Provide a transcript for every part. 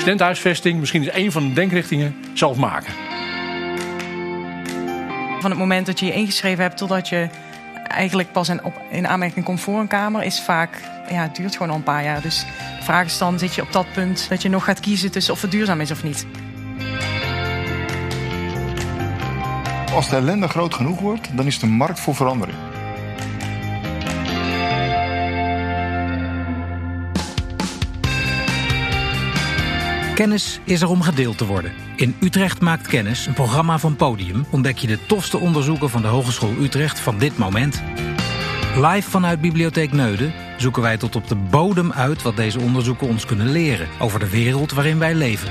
studentenhuisvesting misschien is één van de denkrichtingen zelf maken. Van het moment dat je je ingeschreven hebt totdat je eigenlijk pas in, op, in aanmerking komt voor een kamer, is vaak, ja, het duurt gewoon al een paar jaar. Dus de vraag is dan, zit je op dat punt dat je nog gaat kiezen tussen of het duurzaam is of niet. Als de ellende groot genoeg wordt, dan is de markt voor verandering. Kennis is er om gedeeld te worden. In Utrecht maakt kennis, een programma van Podium, ontdek je de tofste onderzoeken van de Hogeschool Utrecht van dit moment. Live vanuit Bibliotheek Neuden zoeken wij tot op de bodem uit wat deze onderzoeken ons kunnen leren over de wereld waarin wij leven.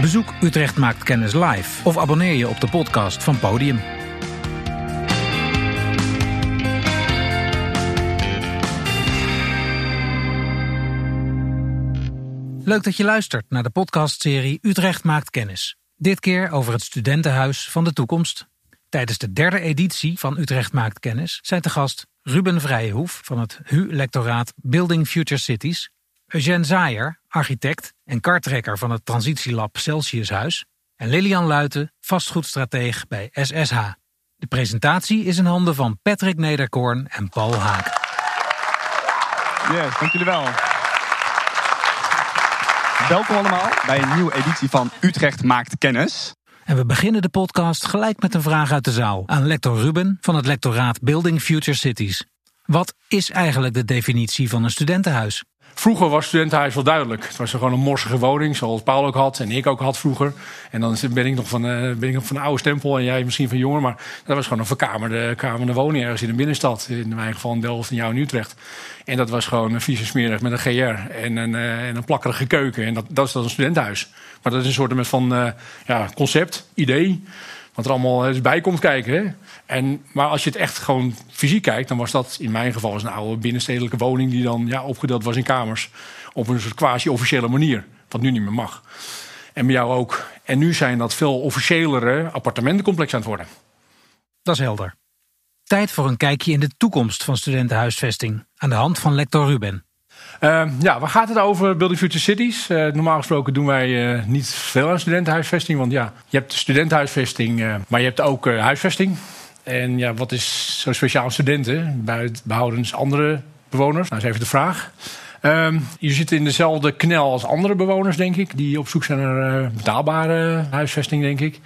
Bezoek Utrecht maakt kennis live of abonneer je op de podcast van Podium. Leuk dat je luistert naar de podcastserie Utrecht maakt kennis. Dit keer over het studentenhuis van de toekomst. Tijdens de derde editie van Utrecht maakt kennis zijn te gast Ruben Vrijehoef van het HU-lectoraat Building Future Cities, Eugène Zaaier, architect en kartrekker van het transitielab Celsiushuis en Lilian Luiten, vastgoedstrateeg bij SSH. De presentatie is in handen van Patrick Nederkoorn en Paul Haak. Yes, dank jullie wel. Welkom allemaal bij een nieuwe editie van Utrecht maakt kennis. En we beginnen de podcast gelijk met een vraag uit de zaal aan lector Ruben van het lectoraat Building Future Cities. Wat is eigenlijk de definitie van een studentenhuis? Vroeger was studentenhuis wel duidelijk. Het was gewoon een morsige woning, zoals Paul ook had en ik ook had vroeger. En dan ben ik nog van, uh, ben ik van oude stempel en jij misschien van jonger. Maar dat was gewoon een verkamerde kamerde woning ergens in de binnenstad. In mijn geval in Delft en jou in Utrecht. En dat was gewoon een vieze smerig met een GR en een, uh, en een plakkerige keuken. En dat, dat is dan een studentenhuis. Maar dat is een soort van uh, ja, concept, idee. Wat er allemaal eens bij komt kijken. Hè? En, maar als je het echt gewoon fysiek kijkt, dan was dat in mijn geval een oude binnenstedelijke woning die dan ja, opgedeeld was in kamers. Op een soort quasi-officiële manier. Wat nu niet meer mag. En bij jou ook. En nu zijn dat veel officiëlere appartementencomplexen aan het worden. Dat is helder. Tijd voor een kijkje in de toekomst van studentenhuisvesting. Aan de hand van lector Ruben. Uh, ja, waar gaat het over Building Future Cities? Uh, normaal gesproken doen wij uh, niet veel aan studentenhuisvesting. Want ja, je hebt studentenhuisvesting, maar je hebt ook huisvesting. En ja, wat is zo speciaal aan studenten? Behoudens andere bewoners? Nou, is even de vraag. Um, je zit in dezelfde knel als andere bewoners, denk ik. Die op zoek zijn naar betaalbare huisvesting, denk ik.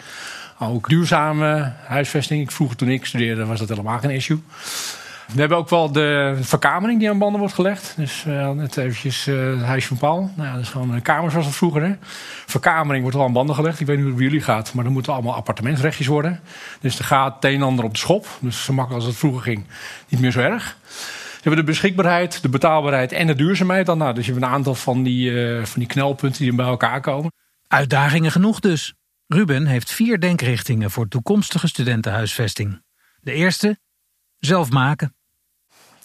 Ook duurzame huisvesting. Ik vroeger toen ik studeerde was dat helemaal geen issue. We hebben ook wel de verkamering die aan banden wordt gelegd. Dus uh, net eventjes uh, het huisje van Paul. Nou, ja, dat is gewoon een kamer zoals dat vroeger. Hè. Verkamering wordt wel aan banden gelegd. Ik weet niet hoe het bij jullie gaat, maar dan moeten allemaal appartementsrechtjes worden. Dus er gaat het een en ander op de schop. Dus zo makkelijk als het vroeger ging, niet meer zo erg. We hebben de beschikbaarheid, de betaalbaarheid en de duurzaamheid. Dan, nou, dus je hebt een aantal van die, van die knelpunten die bij elkaar komen. Uitdagingen genoeg dus. Ruben heeft vier denkrichtingen voor toekomstige studentenhuisvesting. De eerste, zelf maken.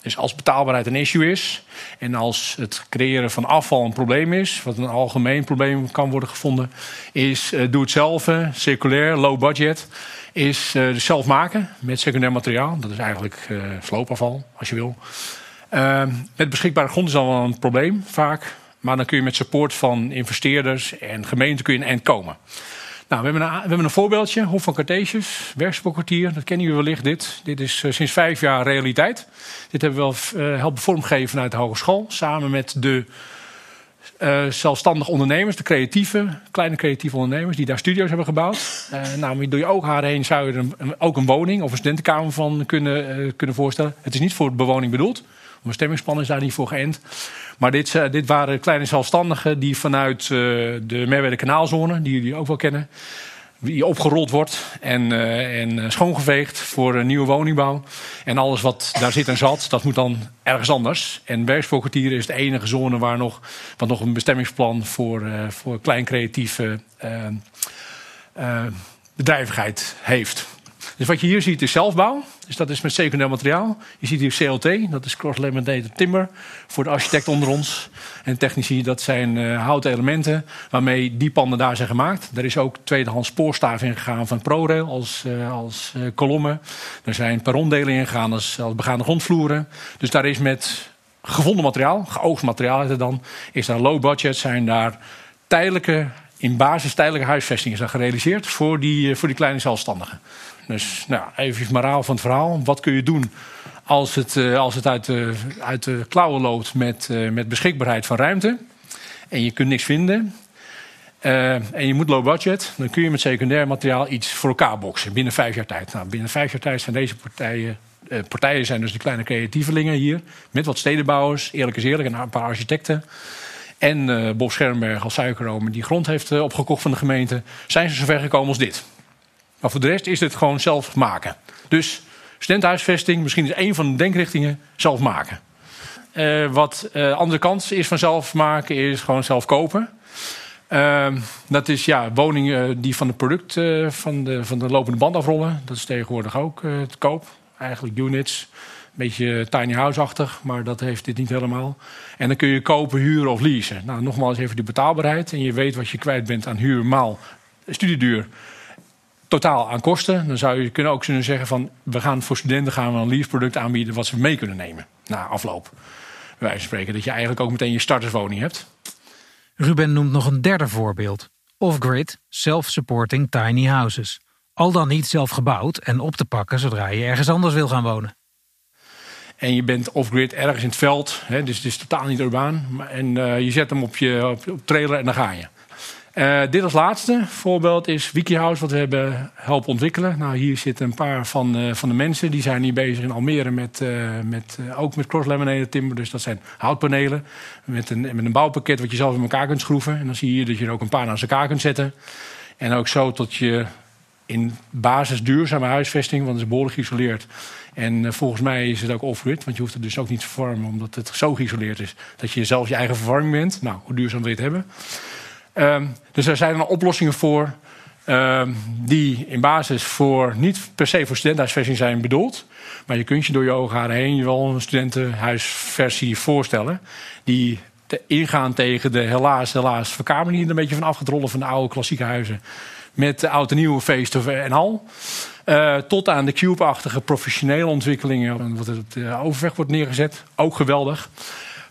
Dus als betaalbaarheid een issue is en als het creëren van afval een probleem is, wat een algemeen probleem kan worden gevonden, is uh, doe het zelf, circulair, low budget, is uh, zelf maken met secundair materiaal. Dat is eigenlijk uh, sloopafval, als je wil. met beschikbare grond is al wel een probleem vaak, maar dan kun je met support van investeerders en gemeenten kun je een komen. Nou, we hebben, een, we hebben een voorbeeldje, Hof van Cartesius, werkspoorkwartier. Dat kennen jullie wellicht, dit. Dit is uh, sinds vijf jaar realiteit. Dit hebben we wel uh, helpen vormgeven vanuit de hogeschool. Samen met de uh, zelfstandige ondernemers, de creatieve, kleine creatieve ondernemers... die daar studio's hebben gebouwd. nou, door je ooghaar heen zou je er ook een woning of een studentenkamer van kunnen, kunnen voorstellen. Het is niet voor bewoning bedoeld. Een bestemmingsplan is daar niet voor geënt. Maar dit, uh, dit waren kleine zelfstandigen die vanuit uh, de Merwede Kanaalzone, die jullie ook wel kennen, die opgerold wordt en, uh, en schoongeveegd voor een nieuwe woningbouw. En alles wat daar zit en zat, dat moet dan ergens anders. En Werkspoorkwartier is de enige zone waar nog, wat nog een bestemmingsplan voor, voor klein creatieve bedrijvigheid heeft. Dus wat je hier ziet is zelfbouw. Dus dat is met secundair materiaal. Je ziet hier CLT, dat is cross-laminated timber. Voor de architect onder ons en technici, dat zijn uh, houten elementen waarmee die panden daar zijn gemaakt. Er is ook tweedehands spoorstaaf ingegaan van ProRail als, uh, als uh, kolommen. Er zijn perrondelen ingegaan als, als begaande grondvloeren. Dus daar is met gevonden materiaal, geoogst materiaal heet het dan, is daar low budget, zijn daar tijdelijke, in basis tijdelijke huisvestingen zijn gerealiseerd voor die, voor die kleine zelfstandigen. Dus nou, even moraal van het verhaal. Wat kun je doen als het, als het uit, de, uit de klauwen loopt met, met beschikbaarheid van ruimte en je kunt niks vinden? Uh, en je moet low budget, dan kun je met secundair materiaal iets voor elkaar boksen binnen vijf jaar tijd. Nou, binnen vijf jaar tijd zijn deze partijen. Partijen zijn dus de kleine creatievelingen hier. Met wat stedenbouwers, eerlijk is eerlijk, en een paar architecten. En Bob Schermberg als suikeroom die grond heeft opgekocht van de gemeente. Zijn ze zover gekomen als dit. Maar voor de rest is dit gewoon zelf maken. Dus studentenhuisvesting, misschien is één van de denkrichtingen zelf maken. wat de andere kant is van zelf maken, is gewoon zelf kopen. Uh, dat is ja, woningen die van het product uh, van, de, van de lopende band afrollen. Dat is tegenwoordig ook uh, te koop. Eigenlijk units. Een beetje tiny house-achtig, maar dat heeft dit niet helemaal. En dan kun je kopen, huren of leasen. Nou, nogmaals even die betaalbaarheid. En je weet wat je kwijt bent aan huur, maal studieduur. Totaal aan kosten. Dan zou je kunnen ook kunnen zeggen van... we gaan voor studenten gaan we een leaseproduct aanbieden... wat ze mee kunnen nemen na afloop. Bij wijze van spreken dat je eigenlijk ook meteen je starterswoning hebt. Ruben noemt nog een derde voorbeeld. Off-grid, self-supporting tiny houses. Al dan niet zelf gebouwd en op te pakken zodra je ergens anders wil gaan wonen. En je bent off-grid ergens in het veld, hè, dus het is totaal niet urbaan. En uh, je zet hem op je op, op trailer en dan ga je. Uh, dit als laatste voorbeeld is WikiHouse, wat we hebben helpen ontwikkelen. Nou, hier zitten een paar van, uh, van de mensen. Die zijn hier bezig in Almere met, uh, met, ook met cross-laminated timber. Dus dat zijn houtpanelen met een, met een bouwpakket wat je zelf in elkaar kunt schroeven. En dan zie je dat je er ook een paar naast elkaar kunt zetten. En ook zo tot je in basis duurzame huisvesting, want het is behoorlijk geïsoleerd. En volgens mij is het ook off-grid, want je hoeft het dus ook niet te verwarmen, omdat het zo geïsoleerd is dat je zelf je eigen verwarming bent. Nou, hoe duurzaam wil je het hebben? Um, dus er zijn er oplossingen voor um, die in basis voor niet per se voor studentenhuisvesting zijn bedoeld. Maar je kunt je door je ogen heen wel een studentenhuisversie voorstellen. Die te ingaan tegen de helaas, helaas verkamering die er een beetje van afgetrollen van de oude klassieke huizen. Met de oude nieuwe feesten en al. Uh, tot aan de cube-achtige professionele ontwikkelingen. Wat op de overweg wordt neergezet. Ook geweldig.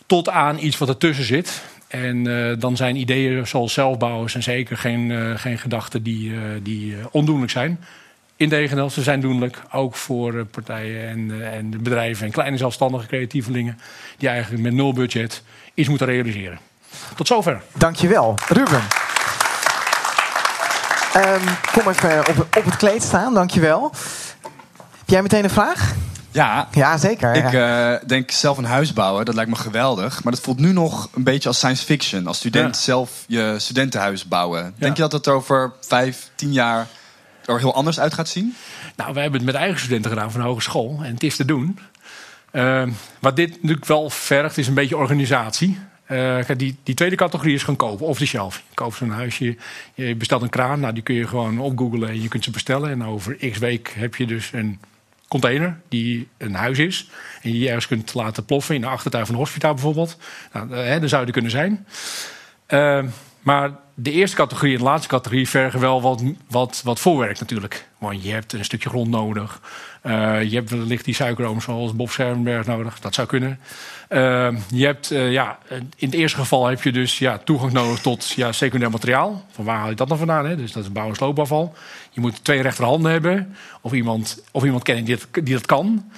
Tot aan iets wat ertussen zit. En uh, dan zijn ideeën zoals zelfbouwers en zeker geen, uh, geen gedachten die, uh, die ondoenlijk zijn. Integendeel, ze zijn doenlijk ook voor partijen en, en bedrijven en kleine zelfstandige creatievelingen die eigenlijk met nul budget iets moeten realiseren. Tot zover. Dankjewel, Ruben. Um, kom even op, op het kleed staan, dankjewel. Heb jij meteen een vraag? Ja, ja zeker. Ik ja. Uh, denk zelf een huis bouwen, dat lijkt me geweldig. Maar dat voelt nu nog een beetje als science fiction. Als student ja. zelf je studentenhuis bouwen. Ja. Denk je dat het over vijf, tien jaar er heel anders uit gaat zien? Nou, wij hebben het met eigen studenten gedaan van de hogeschool. En het is te doen. Uh, wat dit natuurlijk wel vergt, is een beetje organisatie. Uh, die, die tweede categorie is gewoon kopen, of de shelf. Je koopt zo'n huisje, je bestelt een kraan. Nou, die kun je gewoon opgoogelen en je kunt ze bestellen. En over x week heb je dus een container die een huis is. En je ergens kunt laten ploffen in de achtertuin van een hospitaal bijvoorbeeld. Nou, hè, dan zou er kunnen zijn. Uh, maar de eerste categorie en de laatste categorie vergen wel wat, wat, wat voorwerk natuurlijk. Want je hebt een stukje grond nodig. Uh, je hebt wellicht die suikeroom zoals Bob Schermberg nodig. Dat zou kunnen. Uh, je hebt, uh, ja, in het eerste geval heb je dus ja, toegang nodig tot ja, secundair materiaal. Van waar haal je dat dan vandaan? Hè? Dus dat is bouw- en sloopafval. Je moet twee rechterhanden hebben. Of iemand, of iemand kennen die, het, die dat kan.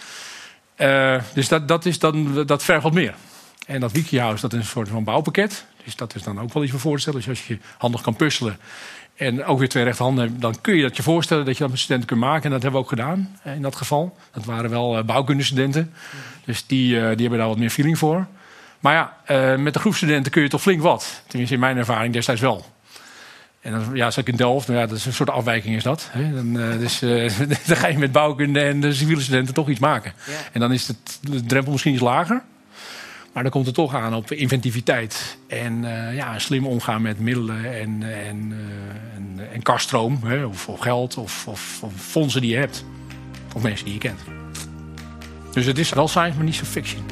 dus dat, dat, is dan, dat vergt wat meer. En dat wikihouse, dat is een soort van bouwpakket. Dus dat is dan ook wel iets voor voorstellen. Dus als je handig kan puzzelen en ook weer twee rechterhanden hebt, dan kun je dat je voorstellen dat je dat met studenten kunt maken. En dat hebben we ook gedaan in dat geval. Dat waren wel uh, bouwkundestudenten. Dus die, uh, die hebben daar wat meer feeling voor. Maar ja, met de groepstudenten kun je toch flink wat. Tenminste, in mijn ervaring destijds wel. En dan, ja, zat ik in Delft, nou ja, dat is een soort afwijking is dat. Hè? Dan, uh, dus, uh, dan ga je met bouwkunde en de civiele studenten toch iets maken. Ja. En dan is het, de drempel misschien iets lager. Maar dan komt het toch aan op inventiviteit. En uh, ja, slim omgaan met middelen en, en, en, en kaststroom. Hè? Of, of, geld of, of, of, fondsen die je hebt. Of mensen die je kent. Dus het is wel science, maar niet zo fiction.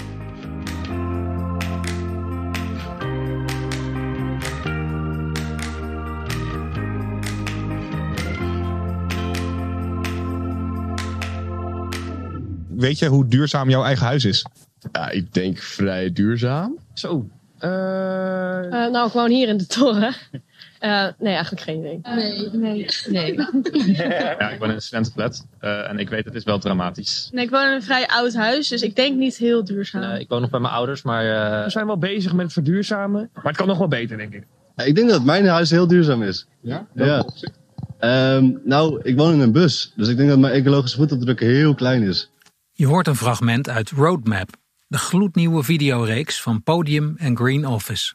Weet je hoe duurzaam jouw eigen huis is? Ja, ik denk vrij duurzaam. Zo. Uh, nou, gewoon hier in de toren. Uh, nee, eigenlijk geen idee. Nee, nee, nee. ja, ik woon in een studentenflat uh, en ik weet het is wel dramatisch. Nee, ik woon in een vrij oud huis, dus ik denk niet heel duurzaam. Uh, ik woon nog bij mijn ouders, maar... We zijn wel bezig met verduurzamen, maar het kan nog wel beter, denk ik. Ja, ik denk dat mijn huis heel duurzaam is. Ja? Ja. Um, nou, ik woon in een bus, dus ik denk dat mijn ecologische voetafdruk heel klein is. Je hoort een fragment uit Roadmap, de gloednieuwe videoreeks van Podium en Green Office.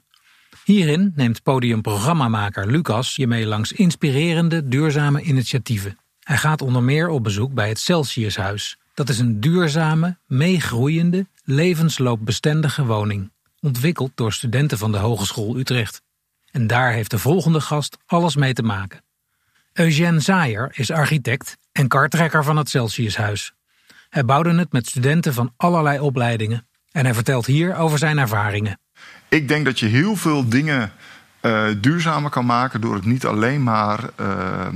Hierin neemt podiumprogrammamaker Lucas je mee langs inspirerende, duurzame initiatieven. Hij gaat onder meer op bezoek bij het Celsiushuis. Dat is een duurzame, meegroeiende, levensloopbestendige woning. Ontwikkeld door studenten van de Hogeschool Utrecht. En daar heeft de volgende gast alles mee te maken. Eugène Zaaier is architect en kartrekker van het Celsiushuis. Hij bouwde het met studenten van allerlei opleidingen. En hij vertelt hier over zijn ervaringen. Ik denk dat je heel veel dingen uh, duurzamer kan maken door het niet alleen maar uh,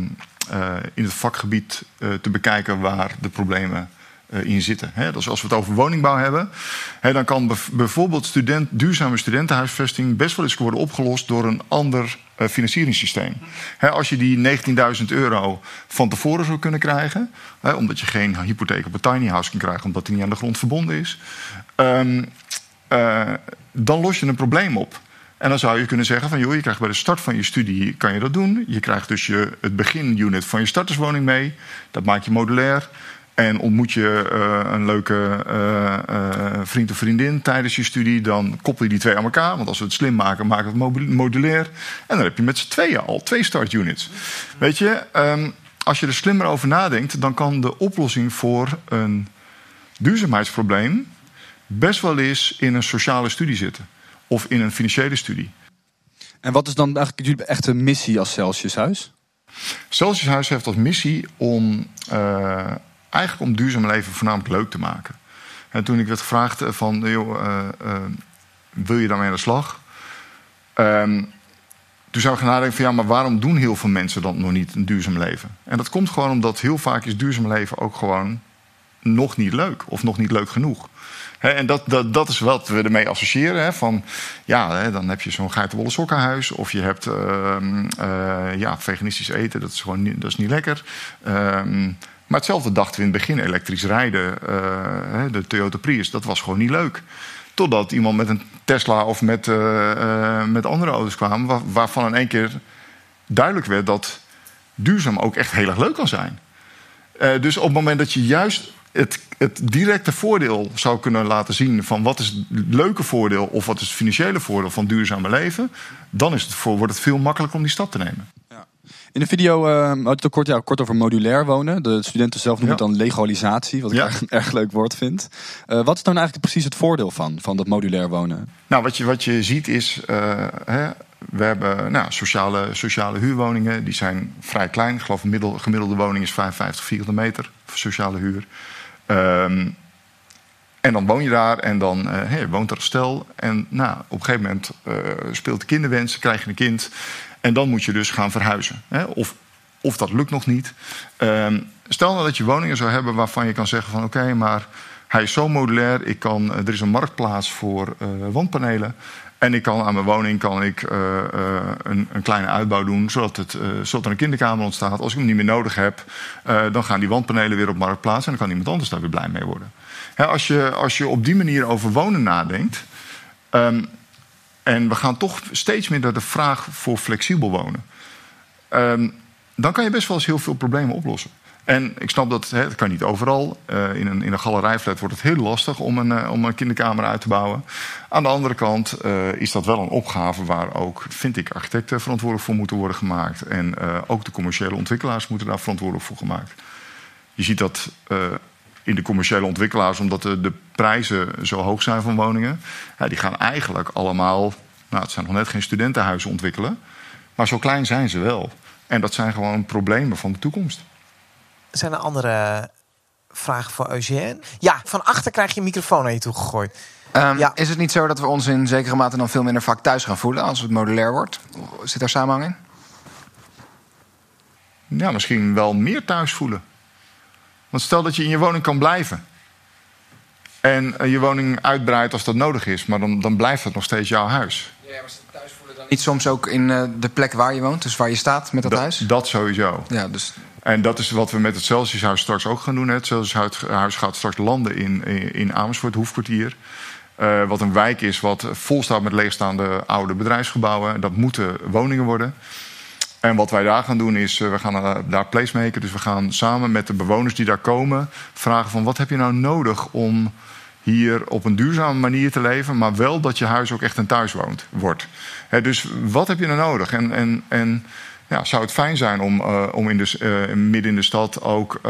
uh, in het vakgebied te bekijken waar de problemen in zitten. He, dus als we het over woningbouw hebben, he, dan kan bijvoorbeeld student, duurzame studentenhuisvesting best wel eens worden opgelost door een ander financieringssysteem. He, als je die 19.000 euro van tevoren zou kunnen krijgen, omdat je geen hypotheek op een tiny house kan krijgen omdat die niet aan de grond verbonden is. Um, uh, dan los je een probleem op. En dan zou je kunnen zeggen van joh, je krijgt bij de start van je studie kan je dat doen. Je krijgt dus je, het beginunit van je starterswoning mee. Dat maak je modulair. En ontmoet je uh, een leuke uh, uh, vriend of vriendin tijdens je studie, dan koppel je die twee aan elkaar. Want als we het slim maken, maken we het modulair. En dan heb je met z'n tweeën al twee startunits. Weet je, um, als je er slimmer over nadenkt, dan kan de oplossing voor een duurzaamheidsprobleem best wel eens in een sociale studie zitten. Of in een financiële studie. En wat is dan eigenlijk jullie echte missie als Celsiushuis? Celsiushuis heeft als missie om uh, eigenlijk om duurzaam leven voornamelijk leuk te maken. En toen ik werd gevraagd van, joh, uh, uh, wil je daarmee aan de slag? Um, toen zou ik gaan nadenken van ja, maar waarom doen heel veel mensen dan nog niet een duurzaam leven? En dat komt gewoon omdat heel vaak is duurzaam leven ook gewoon nog niet leuk of nog niet leuk genoeg. En dat, dat, dat is wat we ermee associëren. Van, ja, dan heb je zo'n geitenwolle sokkenhuis. Of je hebt uh, ja, veganistisch eten. Dat is gewoon niet, dat is niet lekker. Um, maar hetzelfde dachten we in het begin. Elektrisch rijden, uh, de Toyota Prius, dat was gewoon niet leuk. Totdat iemand met een Tesla of met, met andere auto's kwam... Waar, waarvan in één keer duidelijk werd dat duurzaam ook echt heel erg leuk kan zijn. dus op het moment dat je juist het, het, directe voordeel zou kunnen laten zien van wat is het leuke voordeel of wat is het financiële voordeel van duurzame leven, dan is het voor, wordt het veel makkelijker om die stap te nemen. In de video uh, had je het ook kort, ja, kort over modulair wonen. De studenten zelf noemen ja. het dan legalisatie, wat ik erg, een erg leuk woord vind. Uh, wat is dan eigenlijk precies het voordeel van, van dat modulair wonen? Nou, wat je, wat je ziet is, uh, hè, we hebben nou, sociale, sociale huurwoningen, die zijn vrij klein. Ik geloof een gemiddelde woning is 55 vierkante meter voor sociale huur. Um, en dan woon je daar en dan hey, woont er een stel. En nou, op een gegeven moment uh, speelt de kinderwens, krijg je een kind. En dan moet je dus gaan verhuizen. Hè? Of, of dat lukt nog niet. Um, stel nou dat je woningen zou hebben waarvan je kan zeggen van... oké, maar hij is zo modulair. Ik kan, uh, er is een marktplaats voor wandpanelen. En ik kan aan mijn woning kan ik, uh, een, een, kleine uitbouw doen, zodat, het, uh, er een kinderkamer ontstaat. Als ik hem niet meer nodig heb, dan gaan die wandpanelen weer op marktplaats en dan kan iemand anders daar weer blij mee worden. He, als, je, als je op die manier over wonen nadenkt, um, en we gaan toch steeds meer naar de vraag voor flexibel wonen, um, dan kan je best wel eens heel veel problemen oplossen. En ik snap dat het kan niet overal. Uh, in, een, in een galerijflat wordt het heel lastig om een, uh, om een kinderkamer uit te bouwen. Aan de andere kant uh, is dat wel een opgave waar ook, vind ik, architecten verantwoordelijk voor moeten worden gemaakt. En ook de commerciële ontwikkelaars moeten daar verantwoordelijk voor gemaakt. Je ziet dat in de commerciële ontwikkelaars, omdat de, de, prijzen zo hoog zijn van woningen, ja, die gaan eigenlijk allemaal, nou, het zijn nog net geen studentenhuizen ontwikkelen, maar zo klein zijn ze wel. En dat zijn gewoon problemen van de toekomst. Zijn er andere vragen voor Eugène? Ja, van achter krijg je een microfoon naar je toe gegooid. Um, ja. Is het niet zo dat we ons in zekere mate dan veel minder vaak thuis gaan voelen als het modulair wordt? Zit daar samenhang in? Ja, misschien wel meer thuis voelen. Want stel dat je in je woning kan blijven. En eh, je woning uitbreidt als dat nodig is. Maar dan, dan blijft het nog steeds jouw huis. Niet soms ook in eh, de plek waar je woont, dus waar je staat met dat, huis? Dat sowieso. Ja, dus... En dat is wat we met het Celsiushuis straks ook gaan doen. Het Celsiushuis gaat straks landen in, in Amersfoort, Hoefkwartier. Uh, wat een wijk is wat vol staat met leegstaande oude bedrijfsgebouwen. Dat moeten woningen worden. En wat wij daar gaan doen is, uh, we gaan uh, daar placemaken. Dus we gaan samen met de bewoners die daar komen... vragen van wat heb je nou nodig om hier op een duurzame manier te leven... maar wel dat je huis ook echt een thuis woont, wordt. Dus wat heb je nou nodig? En, en, en ja, zou het fijn zijn om, uh, om in de, midden in de stad ook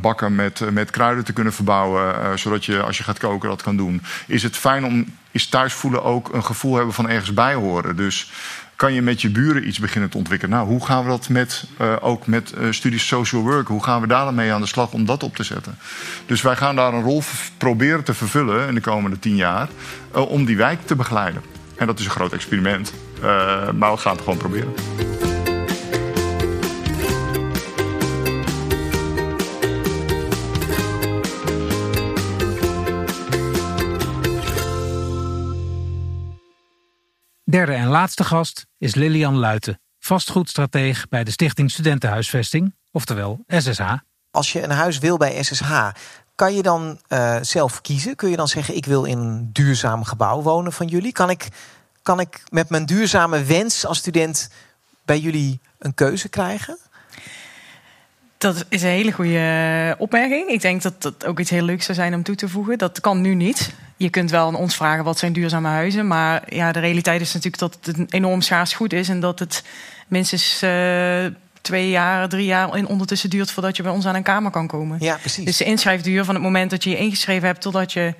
bakken met, met kruiden te kunnen verbouwen. zodat je als je gaat koken dat kan doen. Is het fijn om is thuis voelen ook een gevoel hebben van ergens bij horen. Dus kan je met je buren iets beginnen te ontwikkelen. Nou, hoe gaan we dat met, ook met studies social work? Hoe gaan we daar mee aan de slag om dat op te zetten? Dus wij gaan daar een rol proberen te vervullen in de komende tien jaar. om die wijk te begeleiden. En dat is een groot experiment. maar we gaan het gewoon proberen. Derde en laatste gast is Lilian Luiten, vastgoedstratege bij de Stichting Studentenhuisvesting, oftewel SSH. Als je een huis wil bij SSH, kan je dan uh, zelf kiezen? Kun je dan zeggen: Ik wil in een duurzaam gebouw wonen van jullie? Kan ik, kan ik met mijn duurzame wens als student bij jullie een keuze krijgen? Dat is een hele goede opmerking. Ik denk dat dat ook iets heel leuks zou zijn om toe te voegen. Dat kan nu niet. Je kunt wel aan ons vragen wat zijn duurzame huizen. Maar ja, de realiteit is natuurlijk dat het een enorm schaars goed is. En dat het minstens uh, twee jaar, drie jaar in ondertussen duurt voordat je bij ons aan een kamer kan komen. Ja, precies. Dus de inschrijfduur van het moment dat je je ingeschreven hebt totdat je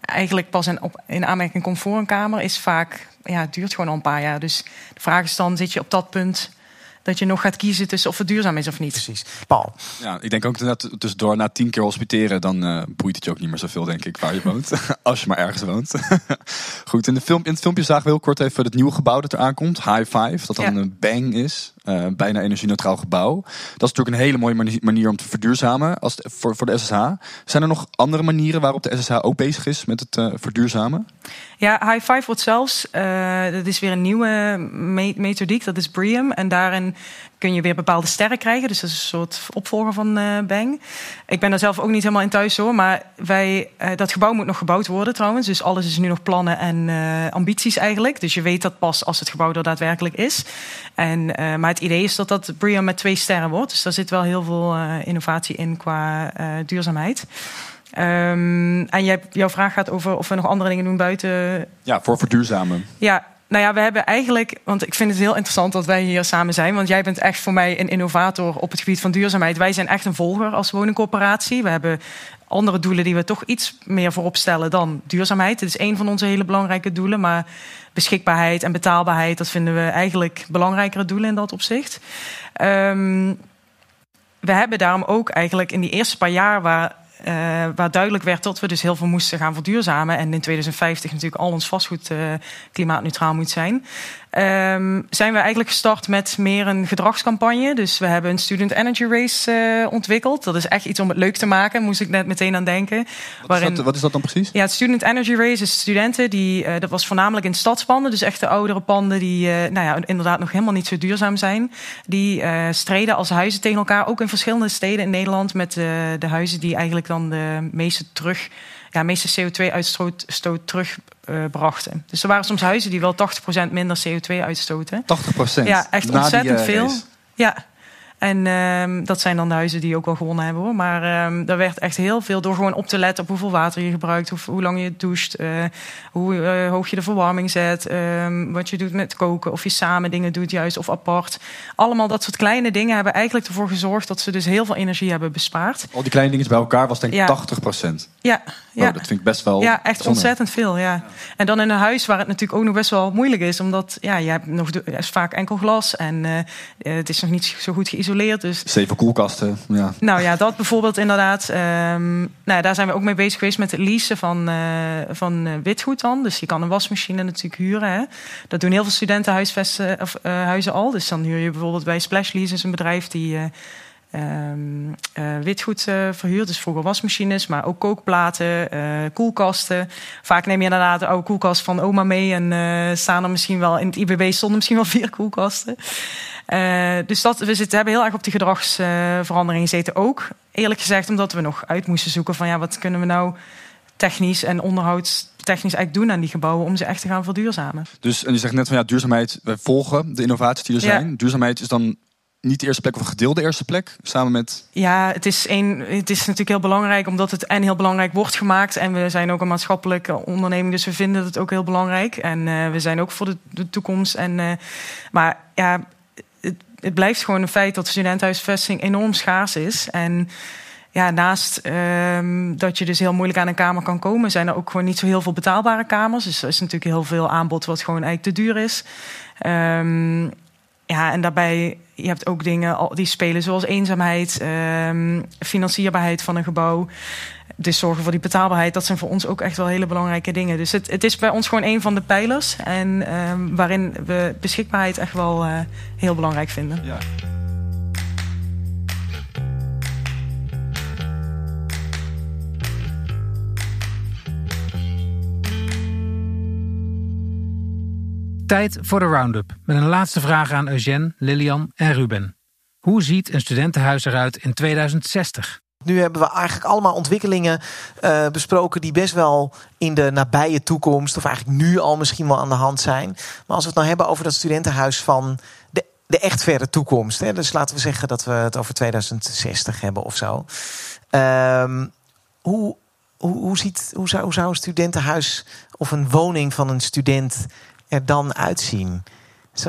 eigenlijk pas in, op, in aanmerking komt voor een kamer, is vaak, ja, het duurt gewoon al een paar jaar. Dus de vraag is dan, zit je op dat punt dat je nog gaat kiezen tussen of het duurzaam is of niet. Precies. Paul. Ja, ik denk ook dat tussendoor na tien keer hospiteren, dan uh, boeit het je ook niet meer zoveel, denk ik, waar je woont. Als je maar ergens woont. Goed, in, de film, in het filmpje zagen we heel kort even het nieuwe gebouw dat eraan komt. High Five, dat dan een bang is. Uh, bijna energie-neutraal gebouw. Dat is natuurlijk een hele mooie manier om te verduurzamen als voor, voor de SSH. Zijn er nog andere manieren waarop de SSH ook bezig is met het uh, verduurzamen? Ja, High Five wordt zelfs, uh, dat is weer een nieuwe me methodiek, dat is BREEAM. En daarin kun je weer bepaalde sterren krijgen. Dus dat is een soort opvolger van uh, Bang. Ik ben daar zelf ook niet helemaal in thuis hoor. Maar wij, uh, dat gebouw moet nog gebouwd worden trouwens. Dus alles is nu nog plannen en uh, ambities eigenlijk. Dus je weet dat pas als het gebouw er daadwerkelijk is. En, maar het idee is dat dat BREEAM met twee sterren wordt. Dus daar zit wel heel veel innovatie in qua duurzaamheid. Um, en jij, jouw vraag gaat over of we nog andere dingen doen buiten. Ja, voor verduurzamen. Ja, nou ja, we hebben eigenlijk, want ik vind het heel interessant dat wij hier samen zijn. Want jij bent echt voor mij een innovator op het gebied van duurzaamheid. Wij zijn echt een volger als woningcorporatie. We hebben andere doelen die we toch iets meer voorop stellen dan duurzaamheid. Het is een van onze hele belangrijke doelen. Maar beschikbaarheid en betaalbaarheid, dat vinden we eigenlijk belangrijkere doelen in dat opzicht. Um, we hebben daarom ook eigenlijk in die eerste paar jaar waar uh, waar duidelijk werd dat we dus heel veel moesten gaan verduurzamen. En in 2050 natuurlijk al ons vastgoed klimaatneutraal moet zijn. Um, zijn we eigenlijk gestart met meer een gedragscampagne. Dus we hebben een Student Energy Race uh, ontwikkeld. Dat is echt iets om het leuk te maken, moest ik net meteen aan denken. Wat, waarin, is, dat, wat is dat dan precies? Ja, het Student Energy Race is studenten die, uh, dat was voornamelijk in stadspanden. Dus echt de oudere panden die uh, nou ja, inderdaad nog helemaal niet zo duurzaam zijn. Die streden als huizen tegen elkaar, ook in verschillende steden in Nederland. Met de huizen die eigenlijk dan de meeste terug ja, meeste CO2-uitstoot terugbrachten. Uh, dus er waren soms huizen die wel 80% minder CO2 uitstoten. 80%? Ja, echt ontzettend die, uh, veel. Ja. En um, dat zijn dan de huizen die ook wel gewonnen hebben hoor. Maar um, daar werd echt heel veel door gewoon op te letten op hoeveel water je gebruikt, hoe, hoe lang je doucht, uh, hoe uh, hoog je de verwarming zet, um, wat je doet met koken, of je samen dingen doet juist of apart. Allemaal dat soort kleine dingen hebben eigenlijk ervoor gezorgd dat ze dus heel veel energie hebben bespaard. Al die kleine dingen bij elkaar was denk ik ja. 80%. Ja, ja. Oh, dat vind ik best wel. Ja, echt ontzettend veel. Ja. En dan in een huis waar het natuurlijk ook nog best wel moeilijk is, omdat ja, je hebt nog is vaak enkel glas en uh, het is nog niet zo goed geïsoleerd. Dus... Zeven koelkasten. Ja. Nou ja, dat bijvoorbeeld inderdaad. Um, nou, daar zijn we ook mee bezig geweest met het leasen van, uh, van uh, witgoed dan. Dus je kan een wasmachine natuurlijk huren. Hè. Dat doen heel veel studenten huisvesten, of, uh, huizen al. Dus dan huur je bijvoorbeeld bij Splash Lease, een bedrijf die ehm, eh, witgoed verhuurd. Dus vroeger wasmachines, maar ook kookplaten, eh, koelkasten. Vaak neem je inderdaad de oude koelkast van oma mee. En eh, staan er misschien wel, in het IBB stonden misschien wel vier koelkasten. Dus dat, we zitten, hebben heel erg op die gedragsverandering gezeten ook. Eerlijk gezegd, omdat we nog uit moesten zoeken van ja, wat kunnen we nou technisch en onderhoudstechnisch eigenlijk doen aan die gebouwen om ze echt te gaan verduurzamen. Dus, en je zegt net van ja, duurzaamheid, we volgen de innovaties die er Ja. zijn. Duurzaamheid is dan niet de eerste plek of een gedeelde eerste plek, samen met... Ja, het is, een, het is natuurlijk heel belangrijk, omdat het en heel belangrijk wordt gemaakt. En we zijn ook een maatschappelijke onderneming, dus we vinden het ook heel belangrijk. En eh, we zijn ook voor de, de toekomst. En, eh, maar ja, het, blijft gewoon een feit dat studentenhuisvesting enorm schaars is. En ja, naast ehm, dat je dus heel moeilijk aan een kamer kan komen, zijn er ook gewoon niet zo heel veel betaalbare kamers. Dus er is natuurlijk heel veel aanbod wat gewoon eigenlijk te duur is. Ehm, ja, en daarbij, je hebt ook dingen die spelen zoals eenzaamheid, ehm, financierbaarheid van een gebouw. Dus zorgen voor die betaalbaarheid, dat zijn voor ons ook echt wel hele belangrijke dingen. Dus het, het is bij ons gewoon een van de pijlers. En ehm, waarin we beschikbaarheid echt wel eh, heel belangrijk vinden. Ja. Tijd voor de round-up. Met een laatste vraag aan Eugène, Lilian en Ruben. Hoe ziet een studentenhuis eruit in 2060? Nu hebben we eigenlijk allemaal ontwikkelingen eh, besproken die best wel in de nabije toekomst, of eigenlijk nu al misschien wel aan de hand zijn. Maar als we het nou hebben over dat studentenhuis van de, de echt verre toekomst, hè, dus laten we zeggen dat we het over 2060 hebben of zo. Ehm, hoe, hoe, ziet, hoe zou een studentenhuis of een woning van een student er dan uitzien?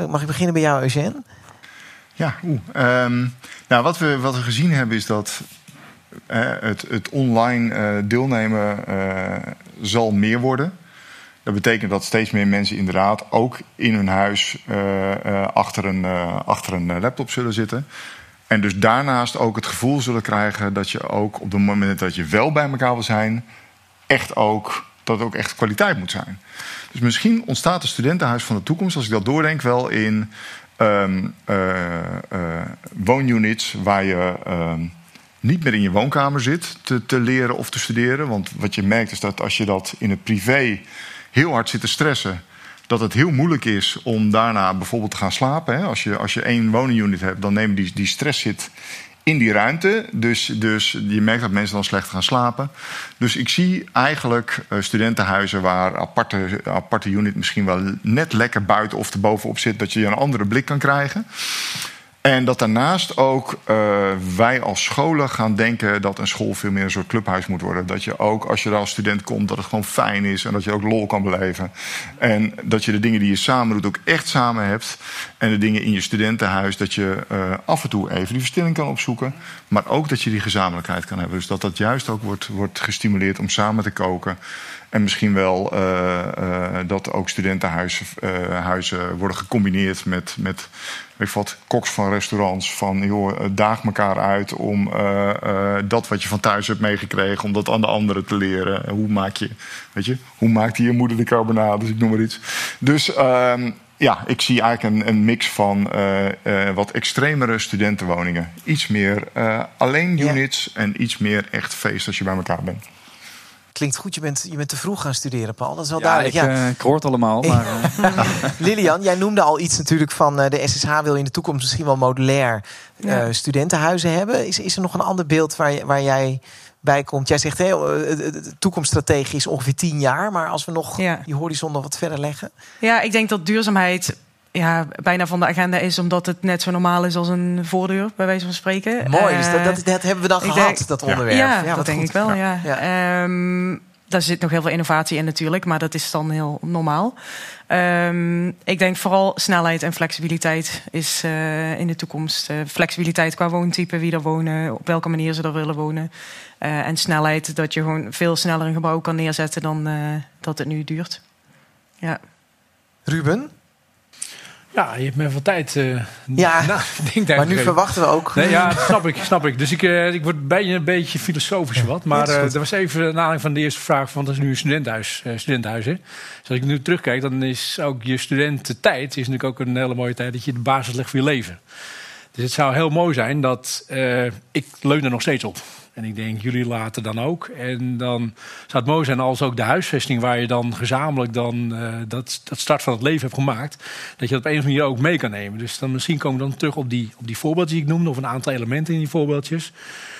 Mag ik beginnen bij jou, Eugène? Ja, oeh. Ehm, nou, wat we, wat we gezien hebben is dat eh, het, het online eh, deelnemen eh, zal meer worden. Dat betekent dat steeds meer mensen inderdaad ook in hun huis achter een, achter een laptop zullen zitten. En dus daarnaast ook het gevoel zullen krijgen dat je ook op het moment dat je wel bij elkaar wil zijn, echt ook, dat ook echt kwaliteit moet zijn. Dus misschien ontstaat het studentenhuis van de toekomst, als ik dat doordenk, wel in ehm, eh, eh, woonunits waar je ehm, niet meer in je woonkamer zit te, te leren of te studeren. Want wat je merkt is dat als je dat in het privé heel hard zit te stressen, dat het heel moeilijk is om daarna bijvoorbeeld te gaan slapen. Als, je, als je één woningunit hebt, dan neemt die, die stress zit in die ruimte. Dus, dus je merkt dat mensen dan slecht gaan slapen. Dus ik zie eigenlijk eh, studentenhuizen waar aparte, aparte unit misschien wel net lekker buiten of erbovenop zit, dat je een andere blik kan krijgen. En dat daarnaast ook eh, wij als scholen gaan denken dat een school veel meer een soort clubhuis moet worden. Dat je ook als je daar als student komt, dat het gewoon fijn is en dat je ook lol kan beleven. En dat je de dingen die je samen doet ook echt samen hebt. En de dingen in je studentenhuis, dat je eh, af en toe even die verstilling kan opzoeken. Maar ook dat je die gezamenlijkheid kan hebben. Dus dat dat juist ook wordt, wordt gestimuleerd om samen te koken. En misschien wel eh, eh, dat ook studentenhuizen eh, huizen worden gecombineerd met, met weet wat, koks van restaurants. Van joh, daag elkaar uit om dat wat je van thuis hebt meegekregen, om dat aan de anderen te leren. Hoe maak je, weet je, hoe maakt je moeder de carbonade, dus ik noem maar iets. Dus ehm, ja, ik zie eigenlijk een, een mix van wat extremere studentenwoningen. Iets meer eh, alleen units en iets meer echt feest als je bij elkaar bent. Klinkt goed, je bent, je bent te vroeg gaan studeren, Paul. Dat is wel Ja, duidelijk. ik, ja. eh, ik hoor het allemaal, maar... eh, Lilian, jij noemde al iets natuurlijk van eh, de SSH wil in de toekomst misschien wel modulair eh, Ja. studentenhuizen hebben. Is, is er nog een ander beeld waar, je- waar jij bij komt? Jij zegt hè, eh, de- de toekomststrategie is ongeveer tien jaar, maar als we nog Ja. die horizon nog wat verder leggen. Ja, ik denk dat duurzaamheid ja, bijna van de agenda is, omdat het net zo normaal is als een voordeur, bij wijze van spreken. Mooi, dus dat, Eh, dat, dat hebben we dan gehad, denk- dat onderwerp. Ja, wat dat denk goed. ik wel. Ja. Ja. Ehm, daar zit nog heel veel innovatie in natuurlijk, maar dat is dan heel normaal. Ehm, ik denk vooral snelheid en flexibiliteit is eh, in de toekomst. Eh, flexibiliteit qua woontype, wie er wonen, op welke manier ze er willen wonen. Eh, en snelheid, dat je gewoon veel sneller een gebouw kan neerzetten dan eh, dat het nu duurt. Ja. Ruben? Ja, je hebt me veel tijd. eh Ja, na- maar nu verwachten we ook. Nee, ja, snap ik, snap ik. Dus ik, eh, ik word bijna een beetje filosofisch wat. Maar dat was even naar aanleiding van de eerste vraag. Van, dat is nu een studentenhuis. studentenhuis hè? Dus als ik nu terugkijk, dan is ook je studententijd... is natuurlijk ook een hele mooie tijd dat je de basis legt voor je leven. Dus het zou heel mooi zijn dat uh, ik leun er nog steeds op. En ik denk, jullie later dan ook. En dan zou het mooi zijn als ook de huisvesting waar je dan gezamenlijk dan uh, dat, dat start van het leven hebt gemaakt, dat je dat op een of andere manier ook mee kan nemen. Dus dan misschien komen we dan terug op die, op die voorbeeldjes die ik noemde, of een aantal elementen in die voorbeeldjes.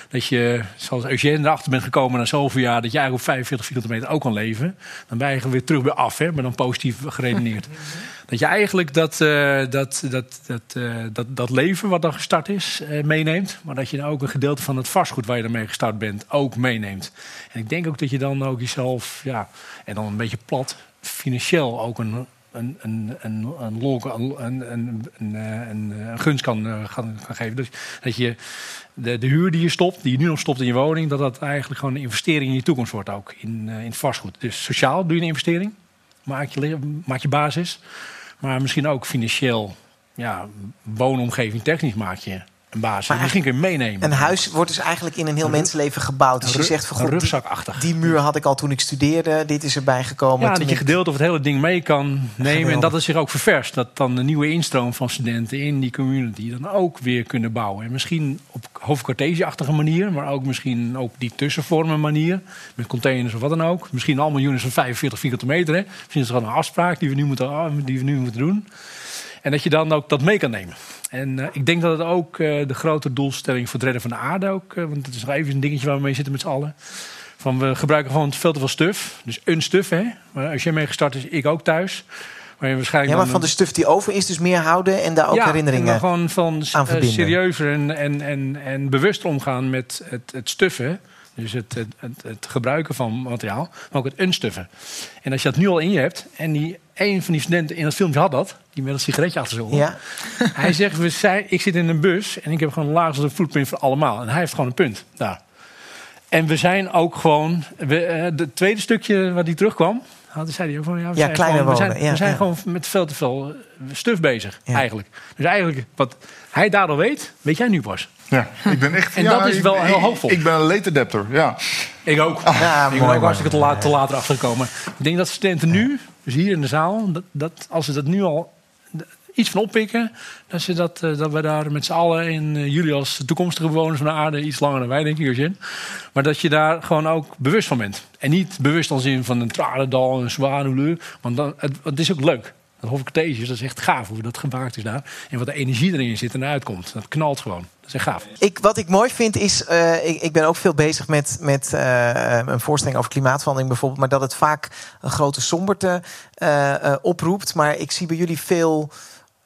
Dat je, zoals Eugène, erachter bent gekomen na zoveel jaar, dat jij op 45 vierkante meter ook kan leven. Dan ben je weer terug weer af, hè, maar dan positief geredeneerd. dat je eigenlijk dat, uh, dat, dat, dat, uh, dat, dat leven wat dan gestart is, uh, meeneemt. Maar dat je dan ook een gedeelte van het vastgoed waar je ermee gestart bent, ook meeneemt. En ik denk ook dat je dan ook jezelf, ja, en dan een beetje plat, financieel ook een een, een, een, een een, een, een, eh, eh, gunst kan eh, gaan, kan geven. Dus dat je de, de huur die je stopt, die je nu nog stopt in je woning, dat dat eigenlijk gewoon een investering in je toekomst wordt ook, in, in vastgoed. Dus sociaal doe je een investering, maak je, maak je basis. Maar misschien ook financieel, ja, woonomgeving technisch maak je een basis. Maar misschien kun je meenemen. Een huis wordt dus eigenlijk in een heel mensenleven gebouwd. Dus je zegt van goed, rugzakachtig. Die, die, muur had ik al toen ik studeerde. Dit is erbij gekomen. Ja, dat je gedeelte of het hele ding mee kan nemen. En dat het zich ook ververst. Dat dan de nieuwe instroom van studenten in die community dan ook weer kunnen bouwen. En misschien op hoofdkwartesje-achtige manier. Maar ook misschien ook die tussenvormen manier. Met containers of wat dan ook. Misschien allemaal units van 45 vierkante meter. Hè. Misschien is het gewoon een afspraak die we nu moeten, die we nu moeten doen. En dat je dan ook dat mee kan nemen. En uh, ik denk dat het ook uh, de grote doelstelling voor het redden van de aarde ook... Uh, want het is nog even een dingetje waar we mee zitten met z'n allen. Van we gebruiken gewoon veel te veel stuf. Dus een stuf, hè. Maar als jij mee gestart is, ik ook thuis. Maar waarschijnlijk ja, maar van de stuf die over is, dus meer houden en daar ook ja, herinneringen en gewoon van serieuzer en, en, en, en bewust omgaan met het, het stuffen. Dus het, het, het, het, gebruiken van materiaal, maar ook het unstuffen. En als je dat nu al in je hebt, en die, een van die studenten in het filmpje had dat, die met een sigaretje achter zich ja. Hij zegt, we zijn, ik zit in een bus en ik heb gewoon een laagste footprint voor allemaal. En hij heeft gewoon een punt daar. En we zijn ook gewoon, we, het tweede stukje wat hij terugkwam, had, zei hij ook van ja, we ja, zijn, gewoon, we zijn, ja, we zijn ja. gewoon met veel te veel stuf bezig, eigenlijk. Dus eigenlijk, wat hij daar al weet, weet jij nu pas. Ja, ik ben echt. en ja, dat is wel ik, heel hoopvol. Ik, ik ben een late adapter, ja. Ik ook. Ja, ik ben ook hartstikke te, laat, te later achtergekomen. Ik denk dat studenten nu, dus hier in de zaal, dat, dat als ze dat nu al iets van oppikken, dat, ze dat, dat we daar met z'n allen in uh, jullie als toekomstige bewoners van de aarde, iets langer dan wij, denk ik. Maar dat je daar gewoon ook bewust van bent. En niet bewust als in van een Tranendal, een Zwanenlu, want dan, het, het is ook leuk. Dat hoofdkwartiertjes, dat is echt gaaf hoe dat gemaakt is daar. En wat de energie erin zit en eruit komt. Dat knalt gewoon. Dat is echt gaaf. Ik, wat ik mooi vind is, uh, ik, ik, ben ook veel bezig met, met uh, een voorstelling over klimaatverandering bijvoorbeeld. Maar dat het vaak een grote somberte uh, oproept. Maar ik zie bij jullie veel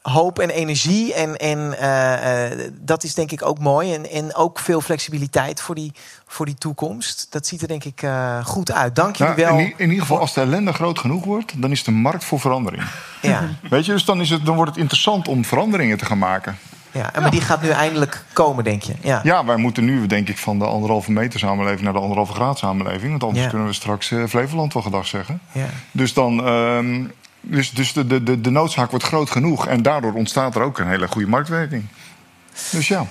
hoop en energie. En, en uh, uh, dat is denk ik ook mooi. En, en ook veel flexibiliteit voor die, voor die toekomst. Dat ziet er denk ik uh, goed uit. Dank jullie nou, wel. In, in, ieder geval, als de ellende groot genoeg wordt, dan is de markt voor verandering. Ja. Weet je, dus dan, is het, dan wordt het interessant om veranderingen te gaan maken. Ja, en maar die gaat nu eindelijk komen, denk je? Ja, ja wij moeten nu, denk ik, van de anderhalve meter samenleving naar de anderhalve graad samenleving. Want anders Ja. kunnen we straks uh, Flevoland wel gedag zeggen. ja. Dus dan. ehm, dus dus de, de, de, de noodzaak wordt groot genoeg. En daardoor ontstaat er ook een hele goede marktwerking. Dus ja,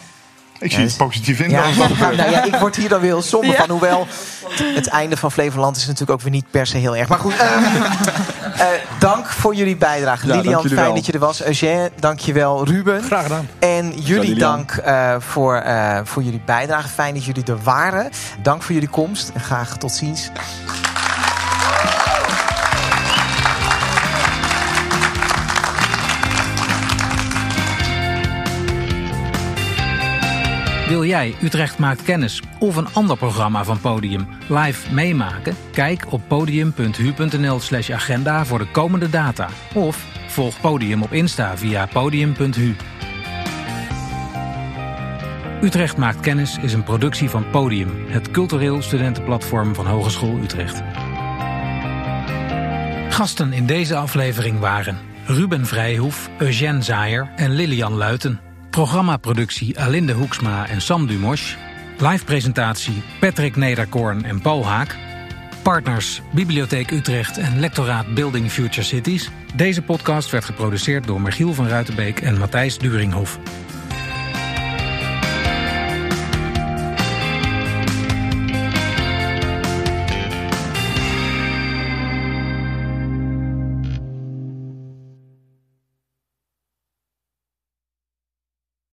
ik zie het positief in. Ja, ja, gebeurt. nou ja, ik word hier dan weer heel somber van. Hoewel het, het einde van Flevoland is natuurlijk ook weer niet per se heel erg. Maar goed, ehm, eh, dank voor jullie bijdrage. Ja, Lilian, jullie fijn wel. dat je er was. Eugène, dank je wel. Ruben. Graag gedaan. En jullie dank eh, voor, eh, voor jullie bijdrage. Fijn dat jullie er waren. Dank voor jullie komst en graag tot ziens. Wil jij Utrecht maakt kennis of een ander programma van Podium live meemaken? Kijk op podium.hu.nl/slash agenda voor de komende data. Of volg Podium op Insta via podium.hu. Utrecht maakt kennis is een productie van Podium, het cultureel studentenplatform van Hogeschool Utrecht. Gasten in deze aflevering waren Ruben Vrijhoef, Eugène Zaaier en Lilian Luiten. Programmaproductie Alinde Hoeksma en Sam Dumosch. Live presentatie Patrick Nederkorn en Paul Haak. Partners Bibliotheek Utrecht en Lectoraat Building Future Cities. Deze podcast werd geproduceerd door Michiel van Ruitenbeek en Matthijs Duringhof.